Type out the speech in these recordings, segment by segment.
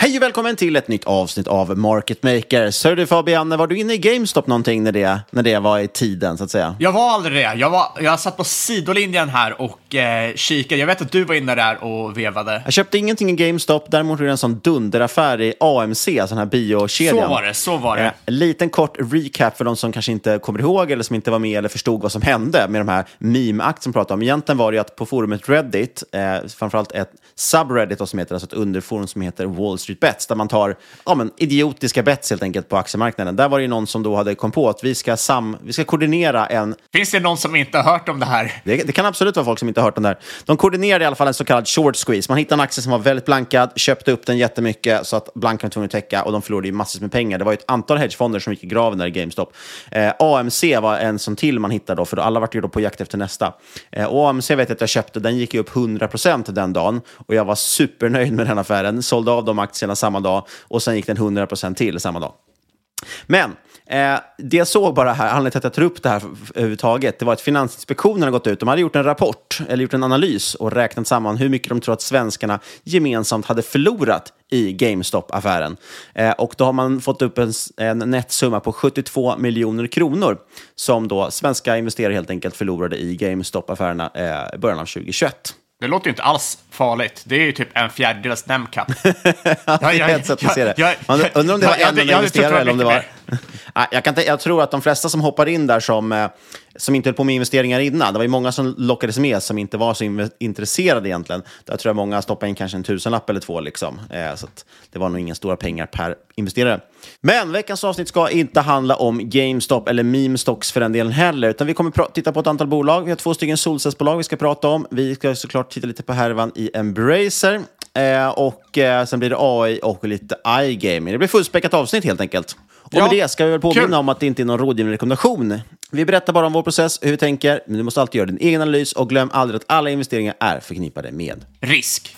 Hej och välkommen till ett nytt avsnitt av Market Makers. Hör du Fabian, var du inne i GameStop någonting när det, när det var i tiden så att säga? Jag var aldrig det. Jag, var, jag satt på sidolinjen här och eh, kikade. Jag vet att du var inne där och vevade. Jag köpte ingenting i GameStop, däremot gjorde jag en sån dunderaffär i AMC, sån här biokedjan. Så var det, så var det. Eh, En liten kort recap för de som kanske inte kommer ihåg eller som inte var med eller förstod vad som hände med de här meme-aktierna som pratade om. Egentligen var det ju att på forumet Reddit, eh, framförallt ett subreddit som heter, alltså ett underforum som heter Wall Street Bets, där man tar ja, men, idiotiska bets helt enkelt på aktiemarknaden. Där var det ju någon som då hade kom på att vi ska, sam, vi ska koordinera en Finns det någon som inte har hört om det här? det, det kan absolut vara folk som inte har hört om det här. De koordinerade i alla fall en så kallad short squeeze. Man hittade en aktie som var väldigt blankad, köpte upp den jättemycket så att blankan var tvungen att täcka och de förlorade ju massor med pengar. Det var ju ett antal hedgefonder som gick i graven där i GameStop. Eh, AMC var en som till man hittade då, för alla var ju då på jakt efter nästa. Eh, och AMC vet jag att jag köpte, den gick ju upp 100% den dagen och jag var supernöjd med den affären. Sålde av de aktierna samma dag och sen gick den 100% till samma dag. Men eh, det jag såg bara här, anledningen till att jag tar upp det här överhuvudtaget, det var att Finansinspektionen har gått ut. De hade gjort en rapport, eller gjort en analys och räknat samman hur mycket de tror att svenskarna gemensamt hade förlorat i GameStop-affären. Eh, och då har man fått upp en, en nettsumma på 72 miljoner kronor som då svenska investerare helt enkelt förlorade i GameStop-affärerna eh, början av 2021. Det låter ju inte alls farligt. Det är ju typ en fjärdedels NemCap. ja, det är ett sätt att se det. Man undrar om det var en enda investerare eller om det var... Nej, jag, kan, jag tror att de flesta som hoppar in där som, eh, som inte höll på med investeringar innan, det var ju många som lockades med som inte var så intresserade egentligen. Där tror jag många stoppade in kanske en tusenlapp eller två. Liksom. Eh, så att det var nog inga stora pengar per investerare. Men veckans avsnitt ska inte handla om GameStop eller meme stocks för den delen heller, utan vi kommer titta på ett antal bolag. Vi har två stycken solcellsbolag vi ska prata om. Vi ska såklart titta lite på härvan i Embracer. eh, och eh, sen blir det AI och lite iGaming. Det blir fullspäckat avsnitt helt enkelt. Och Ja, med det ska vi väl påminna kul. om att det inte är någon rådgivande rekommendation. Vi berättar bara om vår process, hur vi tänker, men du måste alltid göra din egen analys och glöm aldrig att alla investeringar är förknippade med Risk.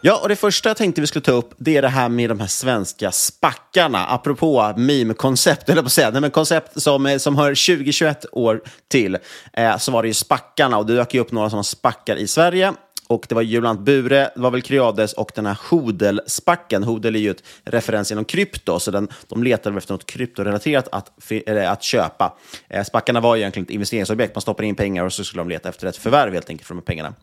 Ja, och det första jag tänkte vi skulle ta upp, det är det här med de här svenska spackarna. Apropå meme-koncept, eller på att säga, nej, men koncept som, eh, som hör 2021 år till, eh, så var det ju spackarna. Och det dök ju upp några sådana spackar i Sverige. Och det var ju bland annat Bure, det var väl Creades och den här Hodel-spacken. Hodel är ju ett referens inom krypto, så den, de letade efter något kryptorelaterat att, eller att köpa. Eh, spackarna var ju egentligen ett investeringsobjekt. Man stoppar in pengar och så skulle de leta efter ett förvärv helt enkelt för de här pengarna.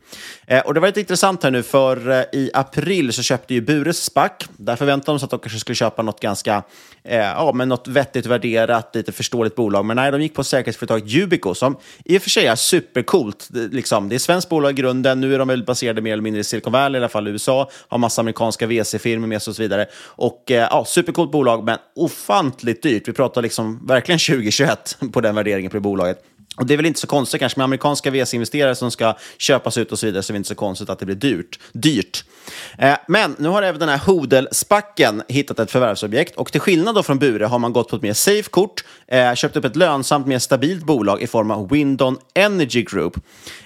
Eh, och det var lite intressant här nu, för eh, i april så köpte ju Bures spack. Där förväntade de sig att de kanske skulle köpa något ganska, eh, ja, men något vettigt värderat, lite förståeligt bolag. Men nej, de gick på säkerhetsföretaget Yubico, som i och för sig är supercoolt. Det, liksom, det är ett svenskt bolag i grunden. Nu är de väl baserade mer eller mindre i Silicon Valley, i alla fall i USA. Har massa amerikanska VC-firmor med sig och så vidare. Och eh, ja, supercoolt bolag, men ofantligt dyrt. Vi pratar liksom verkligen 2021 på den värderingen på det bolaget. Och det är väl inte så konstigt kanske med amerikanska VC-investerare som ska köpas ut och så vidare, så är det inte så konstigt att det blir dyrt. dyrt. Eh, men nu har även den här Hodel-spacken hittat ett förvärvsobjekt och till skillnad då från Bure har man gått på ett mer safe kort, eh, köpt upp ett lönsamt, mer stabilt bolag i form av Windon Energy Group.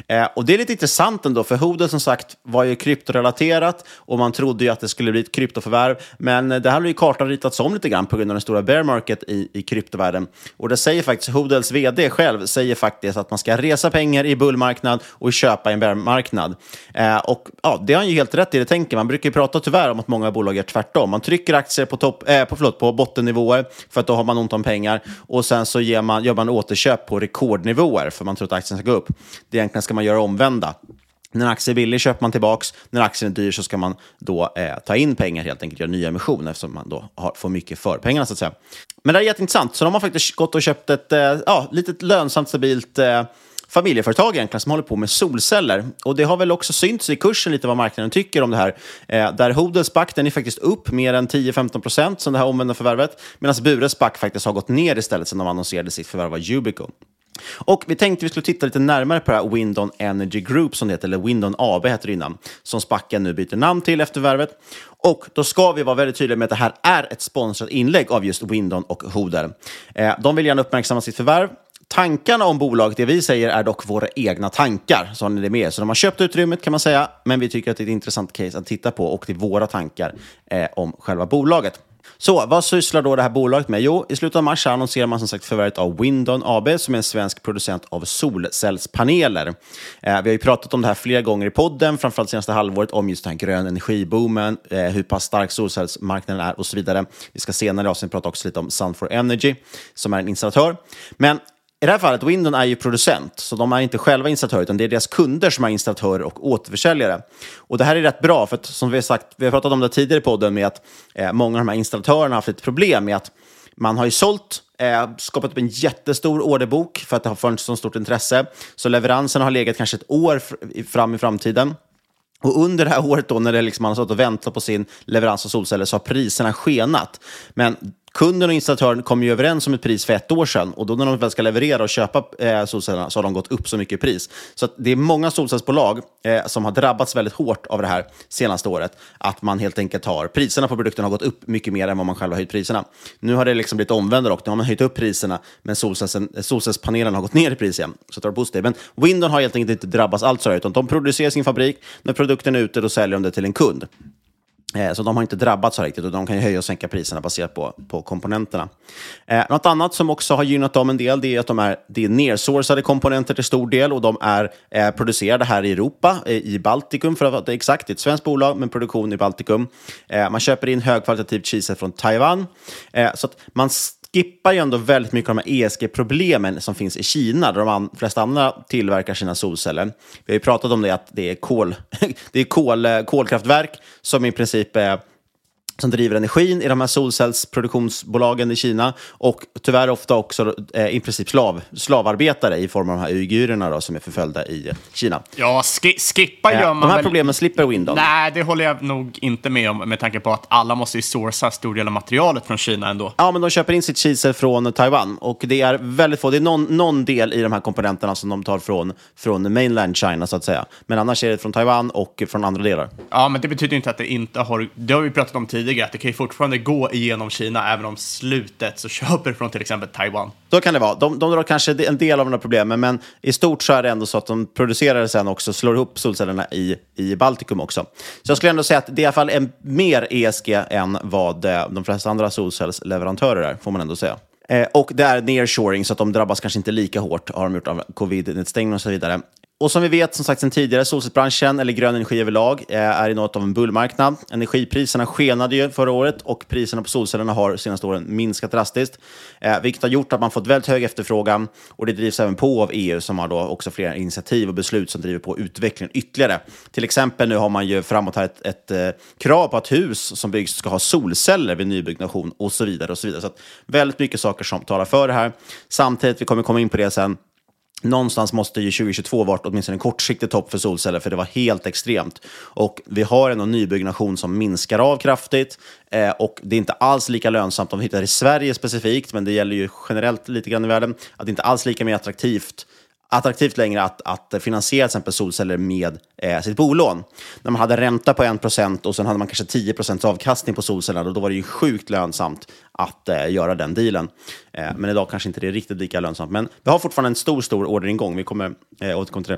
Eh, och det är lite intressant ändå, för Hodel som sagt var ju kryptorelaterat och man trodde ju att det skulle bli ett kryptoförvärv, men det här har ju kartan ritats om lite grann på grund av den stora bear market i, i kryptovärlden. Och det säger faktiskt Hodels vd själv, säger faktiskt att man ska resa pengar i bullmarknad och köpa i en bearmarknad. Eh, och ja, det har han ju helt rätt i, det tänker man. brukar ju prata tyvärr om att många bolag gör tvärtom. Man trycker aktier på, topp, eh, på, förlåt, på bottennivåer för att då har man ont om pengar och sen så ger man, gör man återköp på rekordnivåer för man tror att aktien ska gå upp. Det egentligen ska man göra omvända. När aktien är billig köper man tillbaks, när aktien är dyr så ska man då eh, ta in pengar helt enkelt, göra nya emissioner eftersom man då har, får mycket för pengarna så att säga. Men det är jätteintressant, så de har faktiskt gått och köpt ett eh, ja, litet lönsamt, stabilt eh, familjeföretag egentligen som håller på med solceller. Och det har väl också synts i kursen lite vad marknaden tycker om det här. Eh, där Hodels back, den är faktiskt upp mer än 10-15 procent som det här omvända förvärvet, medan Bures back faktiskt har gått ner istället sedan de annonserade sitt förvärv av Yubico. Och vi tänkte vi skulle titta lite närmare på det här Windon Energy Group som det heter, eller Windon AB heter det innan, som Spacken nu byter namn till efter värvet. Och då ska vi vara väldigt tydliga med att det här är ett sponsrat inlägg av just Windon och Hoder. Eh, de vill gärna uppmärksamma sitt förvärv. Tankarna om bolaget, det vi säger, är dock våra egna tankar. Så har ni det med er. Så de har köpt utrymmet kan man säga, men vi tycker att det är ett intressant case att titta på och det är våra tankar eh, om själva bolaget. Så vad sysslar då det här bolaget med? Jo, i slutet av mars annonserar man som sagt förvärvet av Windon AB som är en svensk producent av solcellspaneler. Eh, vi har ju pratat om det här flera gånger i podden, framförallt senaste halvåret, om just den här grön energiboomen, eh, hur pass stark solcellsmarknaden är och så vidare. Vi ska senare i avsnittet prata också lite om Sun4 Energy som är en installatör. Men i det här fallet, Windon är ju producent, så de är inte själva installatörer, utan det är deras kunder som är installatörer och återförsäljare. Och det här är rätt bra, för att, som vi har sagt, vi har pratat om det tidigare i podden, med att eh, många av de här installatörerna har haft ett problem med att man har ju sålt, eh, skapat upp en jättestor orderbok för att det har funnits så stort intresse, så leveranserna har legat kanske ett år fram i framtiden. Och under det här året då, när det liksom man har stått och väntat på sin leverans av solceller, så har priserna skenat. Men kunden och installatören kom ju överens om ett pris för ett år sedan och då när de väl ska leverera och köpa eh, solcellerna så har de gått upp så mycket i pris. Så att det är många solcellsbolag eh, som har drabbats väldigt hårt av det här senaste året. Att man helt enkelt har, priserna på produkten har gått upp mycket mer än vad man själv har höjt priserna. Nu har det liksom blivit omvända och nu har man höjt upp priserna men eh, solcellspanelen har gått ner i pris igen. Så det var positivt. Men Windon har helt enkelt inte drabbats alls av det utan de producerar sin fabrik, när produkten är ute då säljer de det till en kund. Eh, så de har inte drabbats så riktigt, och de kan ju höja och sänka priserna baserat på, på komponenterna. Eh, något annat som också har gynnat dem en del, det är att de är, det är nersourcade komponenter till stor del och de är eh, producerade här i Europa, eh, i Baltikum för att vara exakt. Det är ett svenskt bolag, men produktion i Baltikum. Eh, man köper in högkvalitativt cheese från Taiwan. Eh, så att man skippar ju ändå väldigt mycket av de här ESG-problemen som finns i Kina, där de an- flesta andra tillverkar sina solceller. Vi har ju pratat om det, att det är, kol, det är kol, kolkraftverk som i princip är som driver energin i de här solcellsproduktionsbolagen i Kina och tyvärr ofta också eh, i princip slav, slavarbetare i form av de här uigurerna då, som är förföljda i Kina. Ja, ski skippa Eh, gör man de här väl... problemen slipper Windon. Nej, det håller jag nog inte med om med tanke på att alla måste ju sourca stor del av materialet från Kina ändå. Ja, men de köper in sitt kisel från Taiwan och det är väldigt få. Det är någon, någon del i de här komponenterna som de tar från, från mainland China så att säga. Men annars är det från Taiwan och från andra delar. Ja, men det betyder inte att det inte har... Det har vi pratat om tidigare, att det kan ju fortfarande gå igenom Kina även om slutet så köper från till exempel Taiwan. Så kan det vara. De, de drar kanske en del av de här problemen, men i stort så är det ändå så att de producerar det sen också, slår ihop solcellerna i, i Baltikum också. Så jag skulle ändå säga att det är i alla fall en, mer ESG än vad eh, de flesta andra solcellsleverantörer är, får man ändå säga. Eh, och det är nearshoring, så att de drabbas kanske inte lika hårt, har de gjort av covid-nedstängning och så vidare. Och som vi vet, som sagt sen tidigare, solcellsbranschen, eller grön energi överlag, eh, är i något av en bullmarknad. Energipriserna skenade ju förra året och priserna på solcellerna har de senaste åren minskat drastiskt, eh, vilket har gjort att man fått väldigt hög efterfrågan och det drivs även på av EU som har då också flera initiativ och beslut som driver på utvecklingen ytterligare. Till exempel nu har man ju framåt här ett, ett ett krav på att hus som byggs ska ha solceller vid nybyggnation och så vidare. och Så vidare. Så att väldigt mycket saker som talar för det här. Samtidigt, vi kommer komma in på det sen, Någonstans måste ju 2022 varit åtminstone en kortsiktig topp för solceller, för det var helt extremt. Och vi har en nybyggnation som minskar av kraftigt eh, och det är inte alls lika lönsamt om vi hittar i Sverige specifikt, men det gäller ju generellt lite grann i världen, att det inte alls lika mer attraktivt attraktivt längre att, att finansiera till exempel solceller med eh, sitt bolån. När man hade ränta på 1 och sen hade man kanske 10% avkastning på solcellerna, då var det ju sjukt lönsamt att eh, göra den dealen. Eh, men idag kanske inte det är riktigt lika lönsamt. Men vi har fortfarande en stor, stor orderingång. Vi kommer eh, återkomma till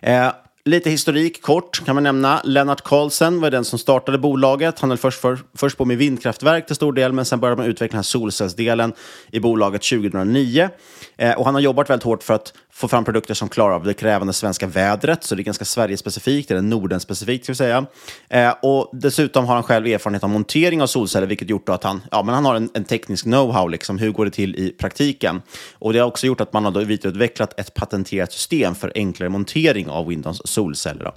det. Eh, Lite historik kort kan man nämna. Lennart Carlsen var den som startade bolaget. Han höll först, för, först på med vindkraftverk till stor del, men sen började man utveckla den här solcellsdelen i bolaget 2009. Eh, och han har jobbat väldigt hårt för att få fram produkter som klarar av det krävande svenska vädret, så det är ganska Sverige-specifikt, eller Norden-specifikt ska vi säga. Eh, och dessutom har han själv erfarenhet av montering av solceller, vilket gjort att han, ja, men han har en, en teknisk know-how, liksom, hur går det till i praktiken? Och det har också gjort att man har då vidareutvecklat ett patenterat system för enklare montering av Windows solceller. Då.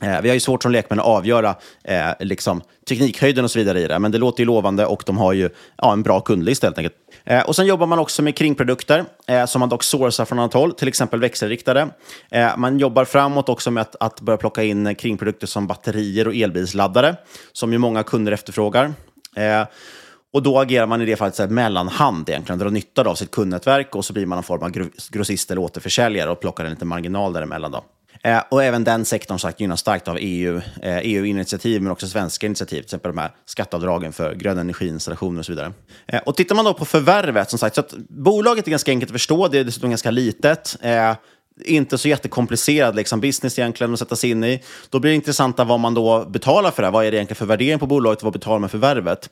Eh, vi har ju svårt som lekmän att avgöra eh, liksom, teknikhöjden och så vidare i det, men det låter ju lovande och de har ju ja, en bra kundlista helt enkelt. Eh, och sen jobbar man också med kringprodukter eh, som man dock sourcar från annat håll, till exempel växelriktade. Eh, man jobbar framåt också med att, att börja plocka in kringprodukter som batterier och elbilsladdare, som ju många kunder efterfrågar. Eh, och då agerar man i det fallet så här mellanhand egentligen, drar nytta av sitt kundnätverk och så blir man en form av grossist eller återförsäljare och plockar en liten marginal däremellan. Då. Eh, och även den sektorn sagt, gynnas starkt av EU, eh, EU-initiativ, men också svenska initiativ, till exempel de här skatteavdragen för grön energiinstallationer och så vidare. Eh, och tittar man då på förvärvet, som sagt, så att bolaget är ganska enkelt att förstå, det är dessutom ganska litet. Eh, inte så jättekomplicerad liksom, business egentligen att sätta sig in i. Då blir det intressant vad man då betalar för det. här. Vad är det egentligen för värdering på bolaget och vad betalar man för förvärvet?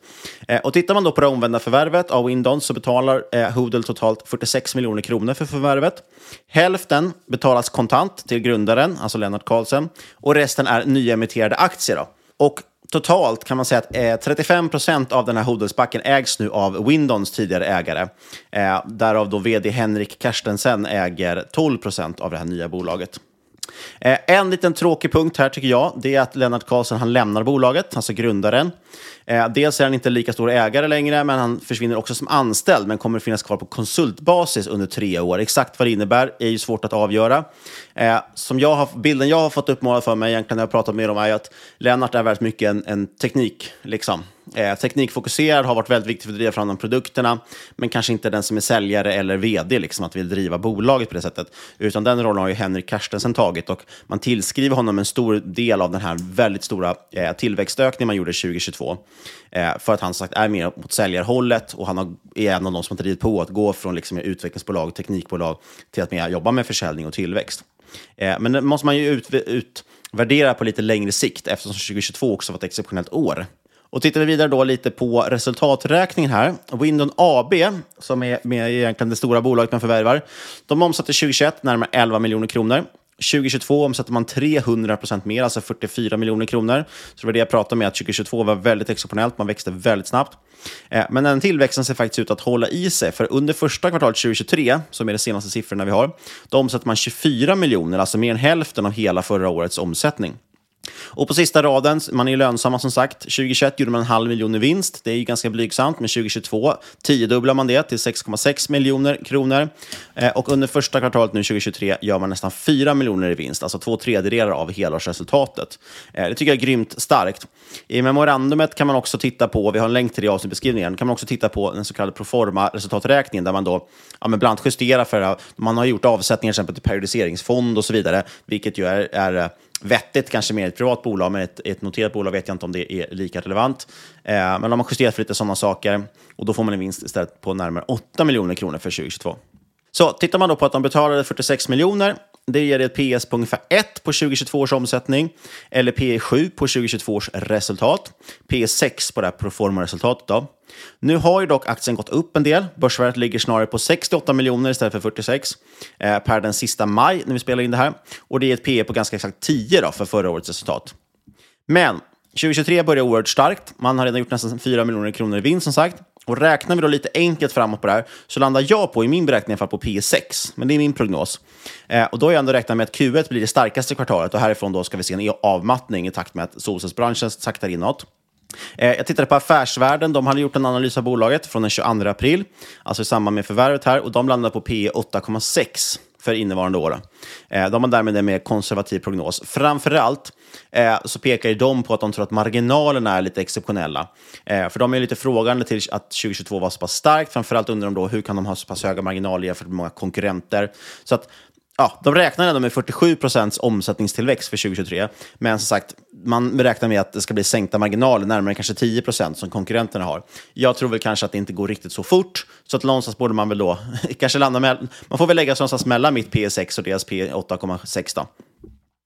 Eh, och tittar man då på det omvända förvärvet av Windon så betalar eh, Hoodle totalt 46 miljoner kronor för förvärvet. Hälften betalas kontant till grundaren, alltså Lennart Karlsson, och resten är nyemitterade aktier. Då. Och totalt kan man säga att eh, 35 procent av den här Hodelsbacken ägs nu av Windons tidigare ägare. Eh, därav då vd Henrik Karstensen äger 12 procent av det här nya bolaget. Eh, en liten tråkig punkt här tycker jag, det är att Lennart Karlsson han lämnar bolaget, alltså grundaren. Eh, dels är han inte lika stor ägare längre, men han försvinner också som anställd, men kommer finnas kvar på konsultbasis under tre år. Exakt vad det innebär är ju svårt att avgöra. Eh, som jag har, bilden jag har fått uppmålad för mig, egentligen när jag har pratat med dem, är att Lennart är väldigt mycket en, en teknik, liksom. Eh, teknikfokuserad, har varit väldigt viktig för att driva fram de produkterna, men kanske inte den som är säljare eller vd, liksom, att vill driva bolaget på det sättet. Utan den rollen har ju Henrik Carstensen tagit och man tillskriver honom en stor del av den här väldigt stora eh, tillväxtökningen man gjorde 2022. Eh, för att han sagt är mer mot säljarhållet och han har, är en av de som har drivit på att gå från liksom, utvecklingsbolag, teknikbolag till att mer jobba med försäljning och tillväxt. Eh, men det måste man ju ut, utvärdera på lite längre sikt eftersom 2022 också var ett exceptionellt år. Och tittar vi vidare då lite på resultaträkningen här. Windon AB, som är med egentligen det stora bolaget man förvärvar, de omsatte 2021 närmare 11 miljoner kronor. 2022 omsatte man 300 procent mer, alltså 44 miljoner kronor. Så det var det jag pratade med, att 2022 var väldigt exceptionellt, man växte väldigt snabbt. Eh, men den tillväxten ser faktiskt ut att hålla i sig, för under första kvartalet 2023, som är de senaste siffrorna vi har, då omsatte man 24 miljoner, alltså mer än hälften av hela förra årets omsättning. Och på sista raden, man är ju lönsamma som sagt. 2021 gjorde man en halv miljon i vinst. Det är ju ganska blygsamt, men 2022 tiodubblar man det till 6,6 miljoner kronor. Eh, och under första kvartalet nu 2023 gör man nästan 4 miljoner i vinst, alltså två tredjedelar av helårsresultatet. Eh, det tycker jag är grymt starkt. I memorandumet kan man också titta på, vi har en länk till det i avsnittbeskrivningen, kan man också titta på den så kallade proforma-resultaträkningen där man då ja, men bland annat justerar för, man har gjort avsättningar till exempel till periodiseringsfond och så vidare, vilket ju är, är vettigt, kanske mer ett privat bolag, men ett, ett noterat bolag vet jag inte om det är lika relevant. Eh, men de har justerat för lite sådana saker och då får man en vinst istället på närmare 8 miljoner kronor för 2022. Så tittar man då på att de betalade 46 miljoner, det ger ett PS på ungefär 1 på 2022 års omsättning, eller P 7 på 2022 års resultat, P 6 på det här proforma-resultatet. då. Nu har ju dock aktien gått upp en del. Börsvärdet ligger snarare på 68 miljoner istället för 46 eh, per den sista maj när vi spelar in det här. Och det är ett PE på ganska exakt 10 då, för förra årets resultat. Men 2023 börjar oerhört starkt. Man har redan gjort nästan 4 miljoner kronor i vinst som sagt. Och räknar vi då lite enkelt framåt på det här så landar jag på, i min beräkning i alla fall, på P6. Men det är min prognos. Eh, och då har jag ändå räknat med att Q1 blir det starkaste kvartalet och härifrån då ska vi se en avmattning i takt med att solcellsbranschen saktar inåt. Eh, jag tittade på Affärsvärlden, de hade gjort en analys av bolaget från den 22 april, alltså i samband med förvärvet här, och de landade på P 8,6 för innevarande år. Eh, de har därmed en mer konservativ prognos. Framförallt eh, så pekar de på att de tror att marginalerna är lite exceptionella. Eh, för de är lite frågande till att 2022 var så pass starkt. Framförallt undrar de då hur kan de ha så pass höga marginaler jämfört med många konkurrenter. Så att ja, de räknar ändå med 47 procents omsättningstillväxt för 2023. Men som sagt, man räknar med att det ska bli sänkta marginaler, närmare kanske 10 procent som konkurrenterna har. Jag tror väl kanske att det inte går riktigt så fort, så att någonstans borde man väl då kanske landa med, man får väl lägga sig någonstans mellan mitt P6 och deras P8,6 då.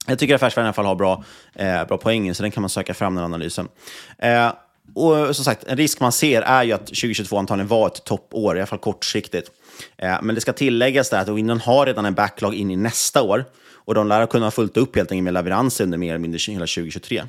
Jag tycker affärsvärlden i alla fall har bra, eh, bra poäng, så den kan man söka fram den analysen. Eh, och som sagt, en risk man ser är ju att 2022 antagligen var ett toppår, i alla fall kortsiktigt. Eh, men det ska tilläggas där att Windows har redan en backlog in i nästa år och de lär kunna ha fullt upp helt enkelt med leveranser under mer eller mindre hela 2023.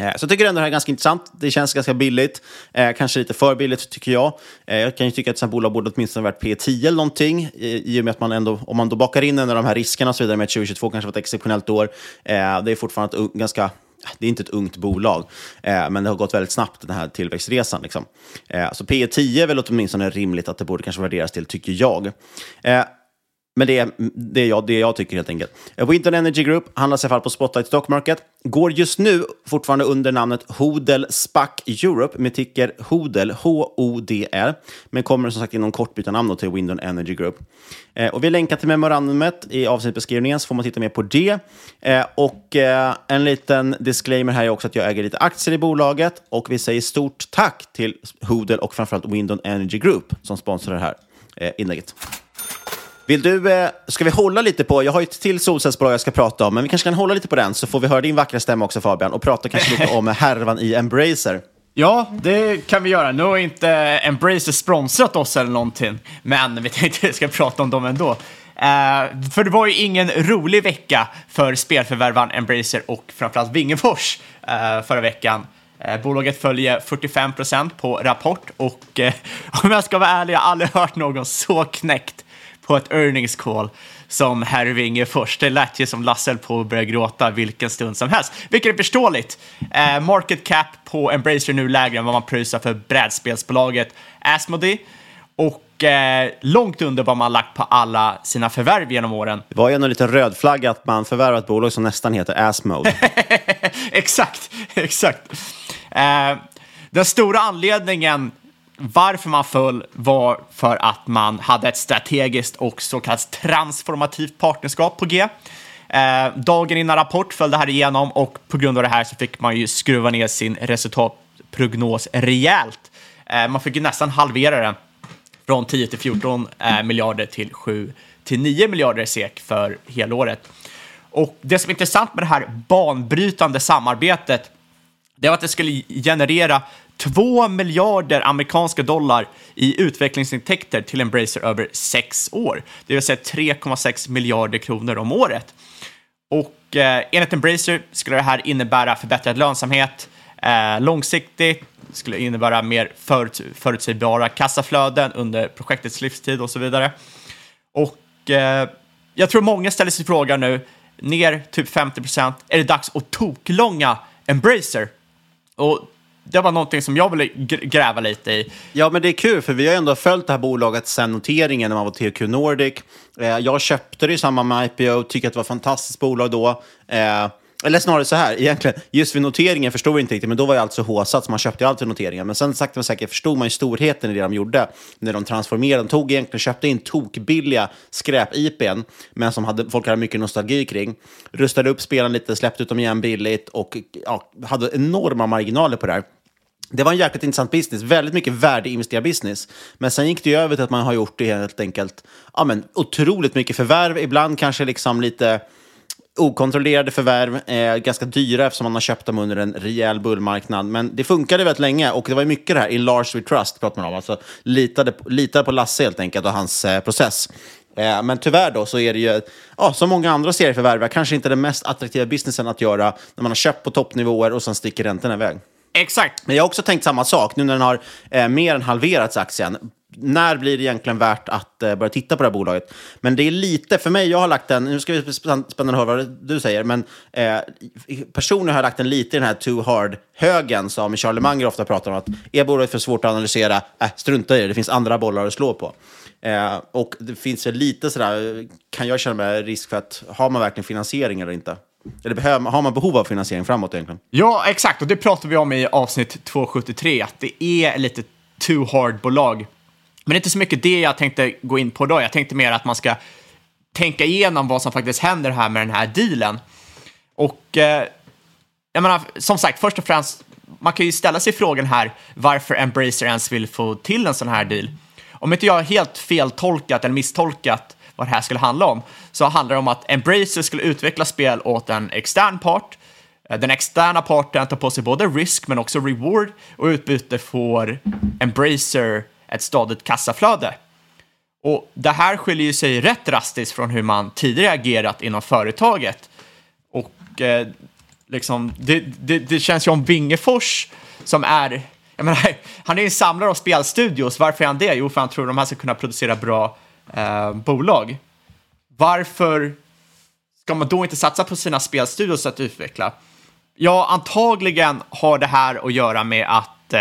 Eh, så jag tycker ändå det här är ganska intressant. Det känns ganska billigt. Eh, kanske lite för billigt tycker jag. Eh, jag kan ju tycka att ett sånt bolag borde åtminstone varit P10 eller någonting. I, I och med att man ändå, om man då bakar in en av de här riskerna och så vidare med att 2022 kanske var ett exceptionellt år. Eh, det är fortfarande ett ganska det är inte ett ungt bolag, eh, men det har gått väldigt snabbt den här tillväxtresan. Liksom. Eh, så P 10 är väl åtminstone rimligt att det borde kanske värderas till, tycker jag. Eh, men det är det, är jag, det jag tycker helt enkelt. Winton Energy Group handlas i alla fall på Spotlight Stock Market. Går just nu fortfarande under namnet Hodel SPAC Europe med ticker Hodel, H-O-D-L. Men kommer som sagt inom kort byta namn till Winton Energy Group. Eh, och vi länkar till memorandumet i avsnittbeskrivningen så får man titta mer på det. Eh, och eh, en liten disclaimer här är också att jag äger lite aktier i bolaget och vi säger stort tack till Hodel och framförallt Winton Energy Group som sponsrar det här eh, inlägget. Vill du, eh, ska vi hålla lite på, jag har ju ett till solcellsbolag jag ska prata om, men vi kanske kan hålla lite på den så får vi höra din vackra stämma också Fabian och prata kanske lite om eh, härvan i Embracer. Ja, det kan vi göra. Nu har inte Embracer sponsrat oss eller någonting, men vi tänkte att vi ska prata om dem ändå. Uh, för det var ju ingen rolig vecka för spelförvärvaren Embracer och framförallt Wingefors uh, förra veckan. Uh, bolaget följer 45% på rapport och om jag ska vara ärlig, jag har aldrig hört någon så knäckt på ett earnings call som herr Wingefors. Det lät ju som Lasse på att börja gråta vilken stund som helst, vilket är förståeligt. Eh, market cap på Embracer nu lägre än vad man pröjsar för brädspelsbolaget Asmodee och eh, långt under vad man lagt på alla sina förvärv genom åren. Det var ju ändå lite röd flagg att man förvärvar ett bolag som nästan heter Asmode. exakt, exakt. Eh, den stora anledningen varför man föll var för att man hade ett strategiskt och så kallat transformativt partnerskap på G. Eh, dagen innan rapport föll det här igenom och på grund av det här så fick man ju skruva ner sin resultatprognos rejält. Eh, man fick ju nästan halvera den från 10 till 14 eh, miljarder till 7 till 9 miljarder SEK för helåret. Och det som är intressant med det här banbrytande samarbetet det var att det skulle generera 2 miljarder amerikanska dollar i utvecklingsintäkter till Embracer över sex år, det vill säga 3,6 miljarder kronor om året. Och eh, enligt Embracer skulle det här innebära förbättrad lönsamhet eh, långsiktigt, skulle innebära mer förut, förutsägbara kassaflöden under projektets livstid och så vidare. Och eh, jag tror många ställer sig frågan nu, ner typ 50 procent, är det dags att toklånga Embracer. Och det var någonting som jag ville gräva lite i. Ja, men det är kul, för vi har ändå följt det här bolaget sedan noteringen när man var TQ Nordic. Eh, jag köpte det i samband med IPO, tycker att det var ett fantastiskt bolag då. Eh, eller snarare så här, egentligen, just vid noteringen förstod vi inte riktigt, men då var allt så håsat, så man köpte ju alltid noteringen. Men sen sakta men säkert förstod man ju storheten i det de gjorde. När de transformerade, de tog egentligen, köpte in tokbilliga skräp-IPn, men som hade, folk hade mycket nostalgi kring. Rustade upp spelen lite, släppte ut dem igen billigt och ja, hade enorma marginaler på det här. Det var en jäkligt intressant business, väldigt mycket värdeinvesterad business. Men sen gick det ju över till att man har gjort det helt enkelt, ja men otroligt mycket förvärv, ibland kanske liksom lite okontrollerade förvärv, eh, ganska dyra eftersom man har köpt dem under en rejäl bullmarknad. Men det funkade väldigt länge och det var ju mycket det här, in large we trust, pratar man om. Alltså litade, litade på Lasse helt enkelt och hans eh, process. Eh, men tyvärr då så är det ju, ja, som många andra serieförvärv, kanske inte den mest attraktiva businessen att göra när man har köpt på toppnivåer och sen sticker räntorna iväg. Exakt. Men jag har också tänkt samma sak, nu när den har eh, mer än halverats aktien. När blir det egentligen värt att eh, börja titta på det här bolaget? Men det är lite, för mig, jag har lagt den, nu ska vi spännande höra vad du säger, men eh, personligen har jag lagt den lite i den här too hard-högen som Charlie Munger ofta pratar om, att är bolaget för svårt att analysera, äh, strunta i det, det finns andra bollar att slå på. Eh, och det finns väl lite sådär, kan jag känna mig risk för att, har man verkligen finansiering eller inte? Eller behöver, har man behov av finansiering framåt egentligen? Ja, exakt. Och det pratar vi om i avsnitt 273, att det är lite too hard-bolag. Men det är inte så mycket det jag tänkte gå in på då. Jag tänkte mer att man ska tänka igenom vad som faktiskt händer här med den här dealen. Och eh, jag menar, som sagt, först och främst, man kan ju ställa sig frågan här varför Embracer ens vill få till en sån här deal. Om inte jag har helt feltolkat eller misstolkat vad det här skulle handla om, så handlar det om att Embracer skulle utveckla spel åt en extern part. Eh, den externa parten tar på sig både risk men också reward och i utbyte får Embracer ett stadigt kassaflöde. Och det här skiljer ju sig rätt drastiskt från hur man tidigare agerat inom företaget. Och eh, liksom, det, det, det känns ju om Wingefors som är, jag menar, han är ju en samlare av spelstudios. Varför är han det? Jo, för han tror att de här ska kunna producera bra eh, bolag. Varför ska man då inte satsa på sina spelstudios att utveckla? Ja, antagligen har det här att göra med att eh,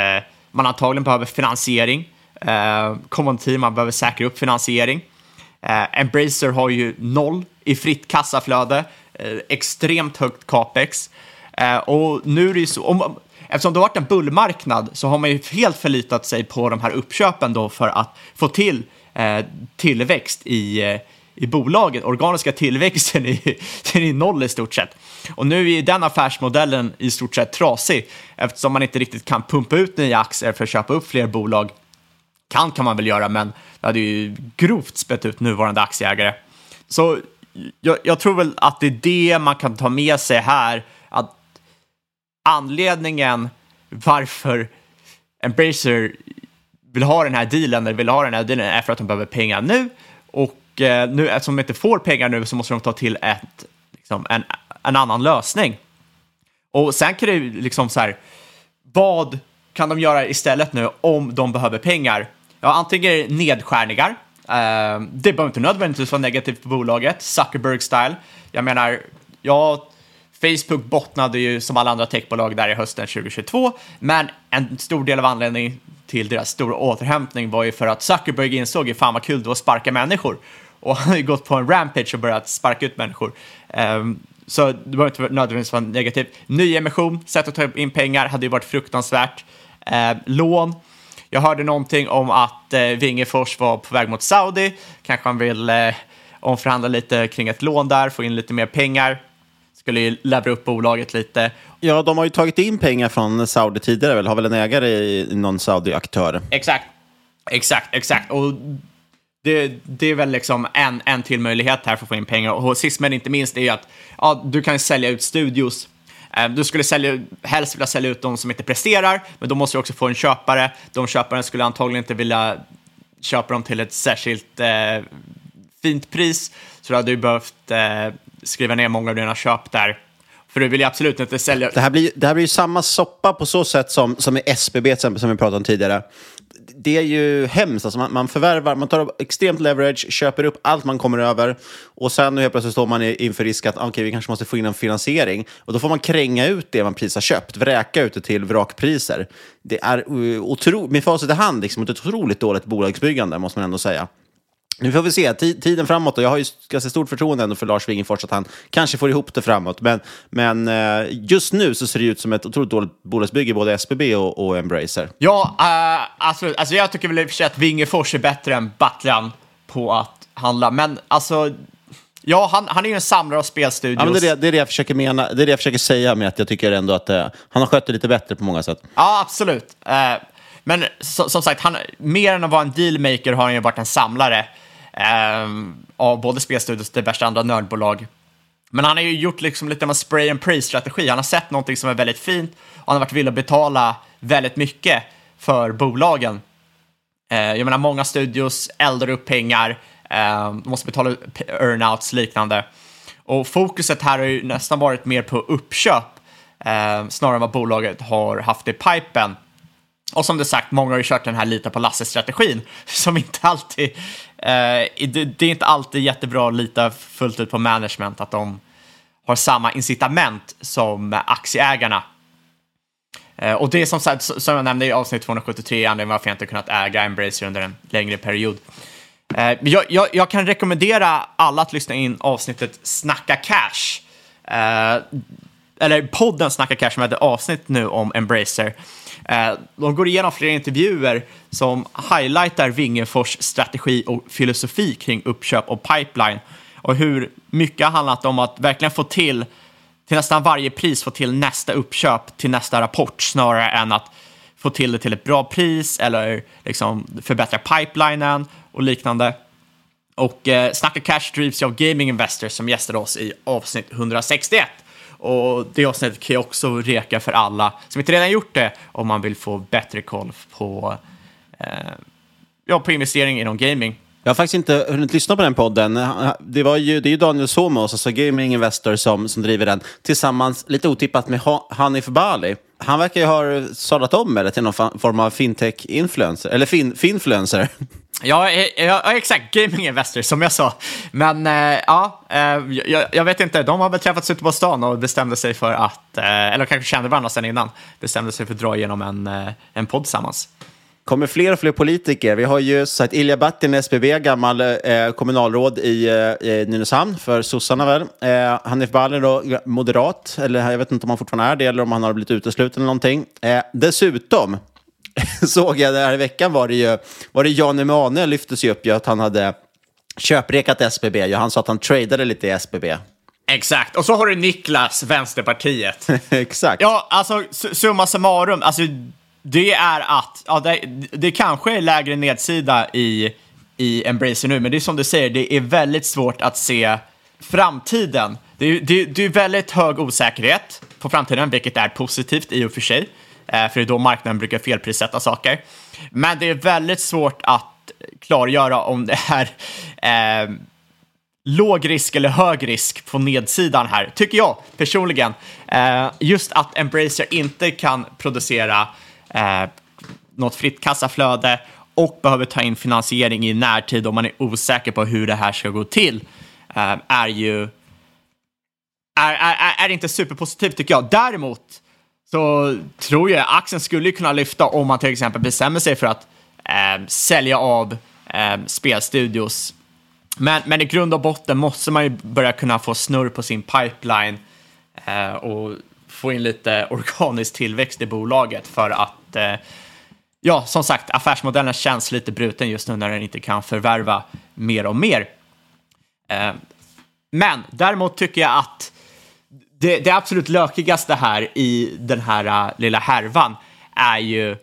man antagligen behöver finansiering. Eh, common team, man behöver säkra upp finansiering. Eh, Embracer har ju noll i fritt kassaflöde, eh, extremt högt capex. Eh, och nu är det ju så, om, eftersom det har varit en bullmarknad så har man ju helt förlitat sig på de här uppköpen då för att få till eh, Eh, tillväxt i, eh, i bolaget. Organiska tillväxten är, den är noll i stort sett. Och nu är den affärsmodellen i stort sett trasig eftersom man inte riktigt kan pumpa ut nya aktier för att köpa upp fler bolag. Kan kan man väl göra, men det hade ju grovt spett ut nuvarande aktieägare. Så jag, jag tror väl att det är det man kan ta med sig här, att anledningen varför Embracer vill ha den här dealen, eller vill ha den här dealen, är för att de behöver pengar nu. Och eh, nu, eftersom de inte får pengar nu så måste de ta till ett, liksom, en, en annan lösning. Och sen kan det ju liksom så här, vad kan de göra istället nu om de behöver pengar? Ja, antingen nedskärningar. Eh, det behöver inte nödvändigtvis vara negativt för bolaget, Zuckerberg-style. Jag menar, ja, Facebook bottnade ju som alla andra techbolag där i hösten 2022, men en stor del av anledningen till deras stora återhämtning var ju för att Zuckerberg insåg ju fan vad kul det var att sparka människor. Och han har ju gått på en rampage och börjat sparka ut människor. Um, så det var inte nödvändigtvis vara negativt. Nyemission, sätt att ta in pengar, hade ju varit fruktansvärt. Uh, lån. Jag hörde någonting om att uh, Wingefors var på väg mot Saudi. Kanske han vill uh, omförhandla lite kring ett lån där, få in lite mer pengar. Skulle ju levra upp bolaget lite. Ja, de har ju tagit in pengar från Saudi tidigare, väl? Har väl en ägare i någon Saudi-aktör? Exakt, exakt, exakt. Och det, det är väl liksom en, en till möjlighet här för att få in pengar. Och sist men inte minst är ju att ja, du kan sälja ut studios. Eh, Du skulle sälja, helst vilja sälja ut de som inte presterar, men då måste du också få en köpare. De köparen skulle antagligen inte vilja köpa dem till ett särskilt eh, fint pris, så du hade ju behövt eh, skriva ner många av dina köp där. För du vill ju absolut inte sälja... Det här blir, det här blir ju samma soppa på så sätt som, som i SBB exempel, som vi pratade om tidigare. det är ju hemskt. Alltså man, man förvärvar, man tar extremt leverage, köper upp allt man kommer över och sen helt plötsligt står man inför risk att okay, vi kanske måste få in en finansiering. Och då får man kränga ut det man precis har köpt, vräka ut det till vrakpriser. Det är otro, med facit i hand, liksom, ett otroligt dåligt bolagsbyggande måste man ändå säga. Nu får vi se, tiden framåt, och jag har ju ganska stort förtroende ändå för Lars Wingefors att han kanske får ihop det framåt. Men, men eh, just nu så ser det ut som ett otroligt dåligt bolagsbygge, både SBB och, och Embracer. Ja, uh, alltså, alltså jag tycker väl i och för sig att Wingefors är bättre än Battlan på att handla, men alltså Ja, han, han är ju en samlare av spelstudios. Ja, men det, är det, det, är det jag försöker mena, det är det jag försöker säga med att jag tycker ändå att uh, han har skött det lite bättre på många sätt. Ja, absolut. Uh, men så, som sagt, han, mer än att vara en dealmaker har han ju varit en samlare eh, Ehm, av både spelstudios och diverse andra nördbolag. Men han har ju gjort liksom lite av en spray and pray-strategi. Han har sett någonting som är väldigt fint och han har varit villig att betala väldigt mycket för bolagen. Eh, jag menar, många studios eldar upp pengar, eh, måste betala earnouts liknande. Och fokuset här har ju nästan varit mer på uppköp eh, snarare än vad bolaget har haft i pipen. Och som du sagt, många har ju kört den här lita på Lasse-strategin som inte alltid, Eh, det, är inte alltid jättebra att lita fullt ut på management, att de har samma incitament som aktieägarna. Eh, och det är som sagt, som jag nämnde i avsnitt 273, anledningen varför jag inte kunnat äga Embracer under en längre period. Eh, jag, jag, jag, kan rekommendera alla att lyssna in avsnittet Snacka Cash. Eh, eller podden Snacka Cash som hade avsnitt nu om Embracer. Eh, de går igenom flera intervjuer som highlightar Wingefors strategi och filosofi kring uppköp och pipeline och hur mycket har handlat om att verkligen få till till nästan varje pris få till nästa uppköp till nästa rapport snarare än att få till det till ett bra pris eller liksom förbättra pipelinen och liknande. Och eh, Snacka Cash drivs av Gaming Investors som gästade oss i avsnitt 161. Och det avsnittet kan jag också reka för alla som inte redan gjort det om man vill få bättre koll på, eh, ja, på investering inom gaming. Jag har faktiskt inte hunnit lyssna på den podden. Det, var ju, det är ju Daniel Somos, alltså Gaming Investor, som, som driver den tillsammans, lite otippat, med Hanif Bali. Han verkar ju ha sadlat om eller till någon form av fintech-influencer, eller fin, finfluencer. Ja, eh, eh, ja, exakt. Gaming Investor, som jag sa. Men eh, ja, eh, jag, jag, vet inte. De har väl träffats ute på stan och bestämde sig för att, eh, eller kanske kände varandra sedan innan, bestämde sig för att dra igenom en, en podd tillsammans kommer fler och fler politiker. Vi har ju sagt Ilja Batin, SBB, gammal eh, kommunalråd i eh, Nynäshamn för sossarna väl. Eh, Hanif Bali då, moderat, eller jag vet inte om han fortfarande är det eller om han har blivit utesluten eller någonting. Eh, dessutom såg jag det här i veckan var det ju, var det Jan Emanuel lyftes ju upp ju att han hade köprekat SBB. Han sa att han tradade lite i SBB. Exakt, och så har du Niklas, Vänsterpartiet. Exakt. Ja, alltså summa summarum, alltså det är att, ja, det, det kanske är lägre nedsida i, i Embracer nu, men det är som du säger, det är väldigt svårt att se framtiden. Det är, det, det är väldigt hög osäkerhet på framtiden, vilket är positivt i och för sig, Eh, för det är då marknaden brukar felprissätta saker. Men det är väldigt svårt att klargöra om det är eh, låg risk eller hög risk på nedsidan här, tycker jag personligen. Eh, just att Embracer inte kan producera eh, något fritt kassaflöde och behöver ta in finansiering i närtid om man är osäker på hur det här ska gå till eh, är ju är, är, är inte superpositivt tycker jag. Däremot så tror jag aktien skulle kunna lyfta om man till exempel bestämmer sig för att eh, sälja av eh, spelstudios. Men, men i grund och botten måste man ju börja kunna få snurr på sin pipeline eh, och få in lite organisk tillväxt i bolaget för att, eh, ja, som sagt, affärsmodellen känns lite bruten just nu när den inte kan förvärva mer och mer. Eh, men däremot tycker jag att det, det absolut lökigaste här i den här uh, lilla härvan är ju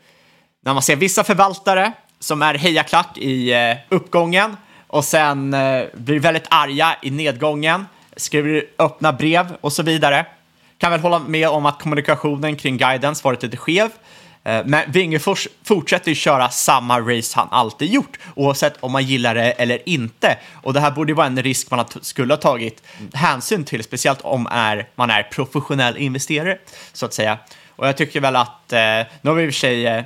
när man ser vissa förvaltare som är hejaklack i uh, uppgången och sen uh, blir väldigt arga i nedgången, skriver öppna brev och så vidare kan väl hålla med om att kommunikationen kring guidance varit lite skev. Eh, men Wingefors fortsätter ju köra samma race han alltid gjort, oavsett om man gillar det eller inte. Och det här borde ju vara en risk man skulle ha tagit hänsyn till, speciellt om är, man är professionell investerare, så att säga. Och jag tycker väl att, eh, nu har vi i och för sig eh,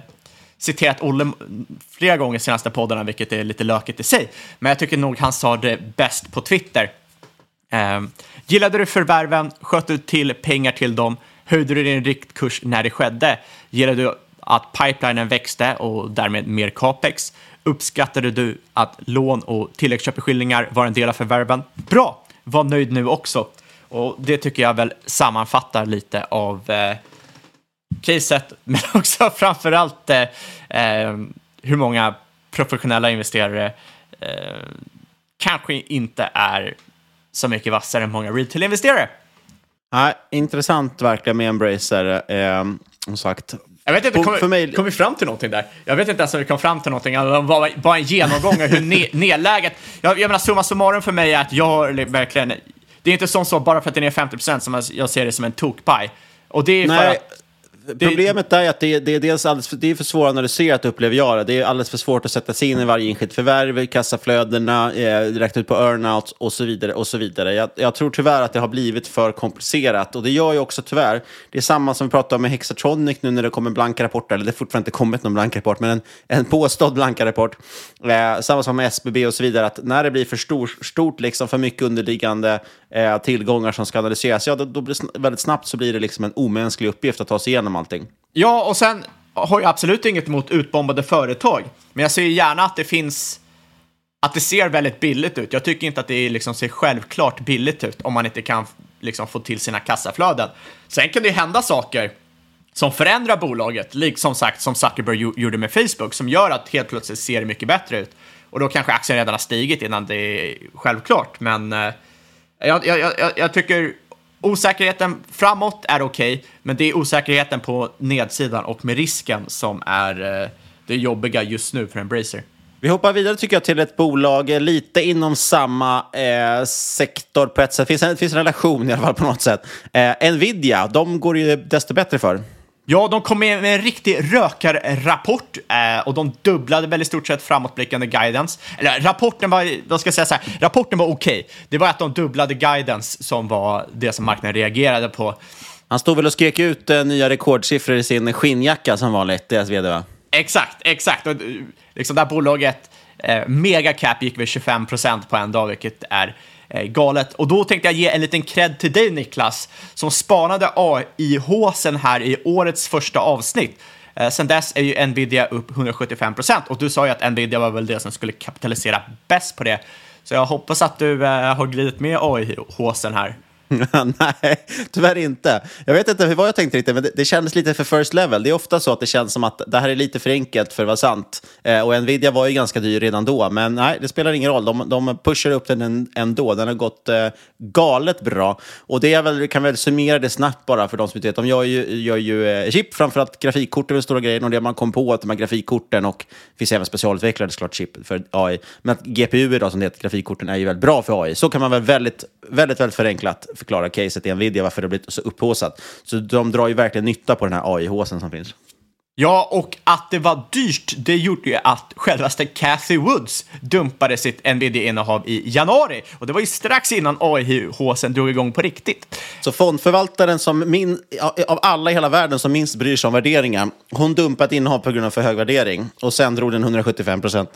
citerat Olle flera gånger i senaste poddarna, vilket är lite lökigt i sig. Men jag tycker nog han sa det bäst på Twitter. Ehm, gillade du förvärven? Sköt du till pengar till dem? Höjde du din riktkurs när det skedde? Gillade du att pipelinen växte och därmed mer capex? Uppskattade du att lån och tilläggsköpeskillingar var en del av förvärven? Bra! Var nöjd nu också. Och det tycker jag väl sammanfattar lite av eh, caset, men också framförallt eh, eh, hur många professionella investerare eh, kanske inte är så mycket vassare än många retail-investerare. Nej, intressant verkligen med Embracer. Eh, som sagt, jag vet inte, kom, mig- kom vi fram till någonting där? Jag vet inte ens om vi kom fram till någonting, om det var bara en genomgång av hur ne nedläget... Jag, jag menar, summa summarum för mig är att jag verkligen... Det är inte som så, bara för att det är 50% som jag, jag ser det som en tokpaj. Och det är för Nej, att... Problemet är att det, det är dels alldeles för, det är för svåranalyserat upplever jag det. Det är alldeles för svårt att sätta sig in i varje enskilt förvärv, kassaflödena, eh, räkna ut på earnouts och så vidare. och så vidare. Jag, jag tror tyvärr att det har blivit för komplicerat och det gör ju också tyvärr, det är samma som vi pratade om med Hexatronic nu när det kommer blanka rapporter, eller det har fortfarande inte kommit någon blanka rapport, men en, en påstådd blanka rapport. Eh, samma som med SBB och så vidare, att när det blir för stor, stort, liksom för mycket underliggande eh, tillgångar som ska analyseras, ja då, då blir väldigt snabbt så blir det liksom en omänsklig uppgift att ta sig igenom allting. Ja, och sen har jag absolut inget emot utbombade företag. Men jag ser gärna att det finns... Att det ser väldigt billigt ut. Jag tycker inte att det liksom ser självklart billigt ut om man inte kan liksom få till sina kassaflöden. Sen kan det ju hända saker som förändrar bolaget, liksom sagt som Zuckerberg gjorde med Facebook, som gör att helt plötsligt ser det mycket bättre ut. Och då kanske aktien redan har stigit innan det är självklart. Men eh, jag, jag, jag, jag tycker osäkerheten framåt är okej, men det är osäkerheten på nedsidan och med risken som är eh, det jobbiga just nu för Embracer. Vi hoppar vidare tycker jag till ett bolag eh, lite inom samma eh, sektor på ett sätt. Det finns en, det finns en relation i alla fall på något sätt. Eh, Nvidia, de går ju desto bättre för. Ja, de kom med med en riktig rökarrapport eh, och de dubblade väl i stort sett framåtblickande guidance. Eller rapporten var, då ska jag säga så här, rapporten var okej. Det var att de dubblade guidance som var det som marknaden reagerade på. Han stod väl och skrek ut eh, nya rekordsiffror i sin skinnjacka som vanligt, deras vd va? Exakt, exakt. Och, eh, liksom det här bolaget, eh, megacap gick väl 25 procent på en dag, vilket är Eh, galet. Och då tänkte jag ge en liten cred till dig Niklas, som spanade AI-håsen här i årets första avsnitt. Eh, sen dess är ju Nvidia upp 175 procent och du sa ju att Nvidia var väl det som skulle kapitalisera bäst på det. Så jag hoppas att du eh, har glidit med AI-håsen här. Nej, tyvärr inte. Jag vet inte vad jag tänkte riktigt, men det, det kändes lite för first level. Det är ofta så att det känns som att det här är lite för enkelt för att vara sant. Eh, och Nvidia var ju ganska dyr redan då, men nej, det spelar ingen roll. De, de pushar upp den ändå. Den har gått eh, galet bra. Och det är väl, kan väl summera det snabbt bara för de som inte vet. De gör ju, gör ju eh, chip, framförallt grafikkort är den stora grejen. Och det man kom på att de här grafikkorten och det finns även specialutvecklade såklart chip för AI. Men att GPU idag, som det heter, grafikkorten, är ju väldigt bra för AI. Så kan man väl väldigt, väldigt, väldigt förenklat förklara caset i Nvidia, varför det har blivit så upphaussat. Så de drar ju verkligen nytta på den här AI-håsen som finns. Ja, och att det var dyrt, det gjorde ju att självaste Cathy Woods dumpade sitt Nvidia-innehav i januari. Och det var ju strax innan AI-håsen drog igång på riktigt. Så fondförvaltaren som min, av alla i hela världen som minst bryr sig om värderingar, hon dumpade ett innehav på grund av för hög värdering och sen drog den 175 procent.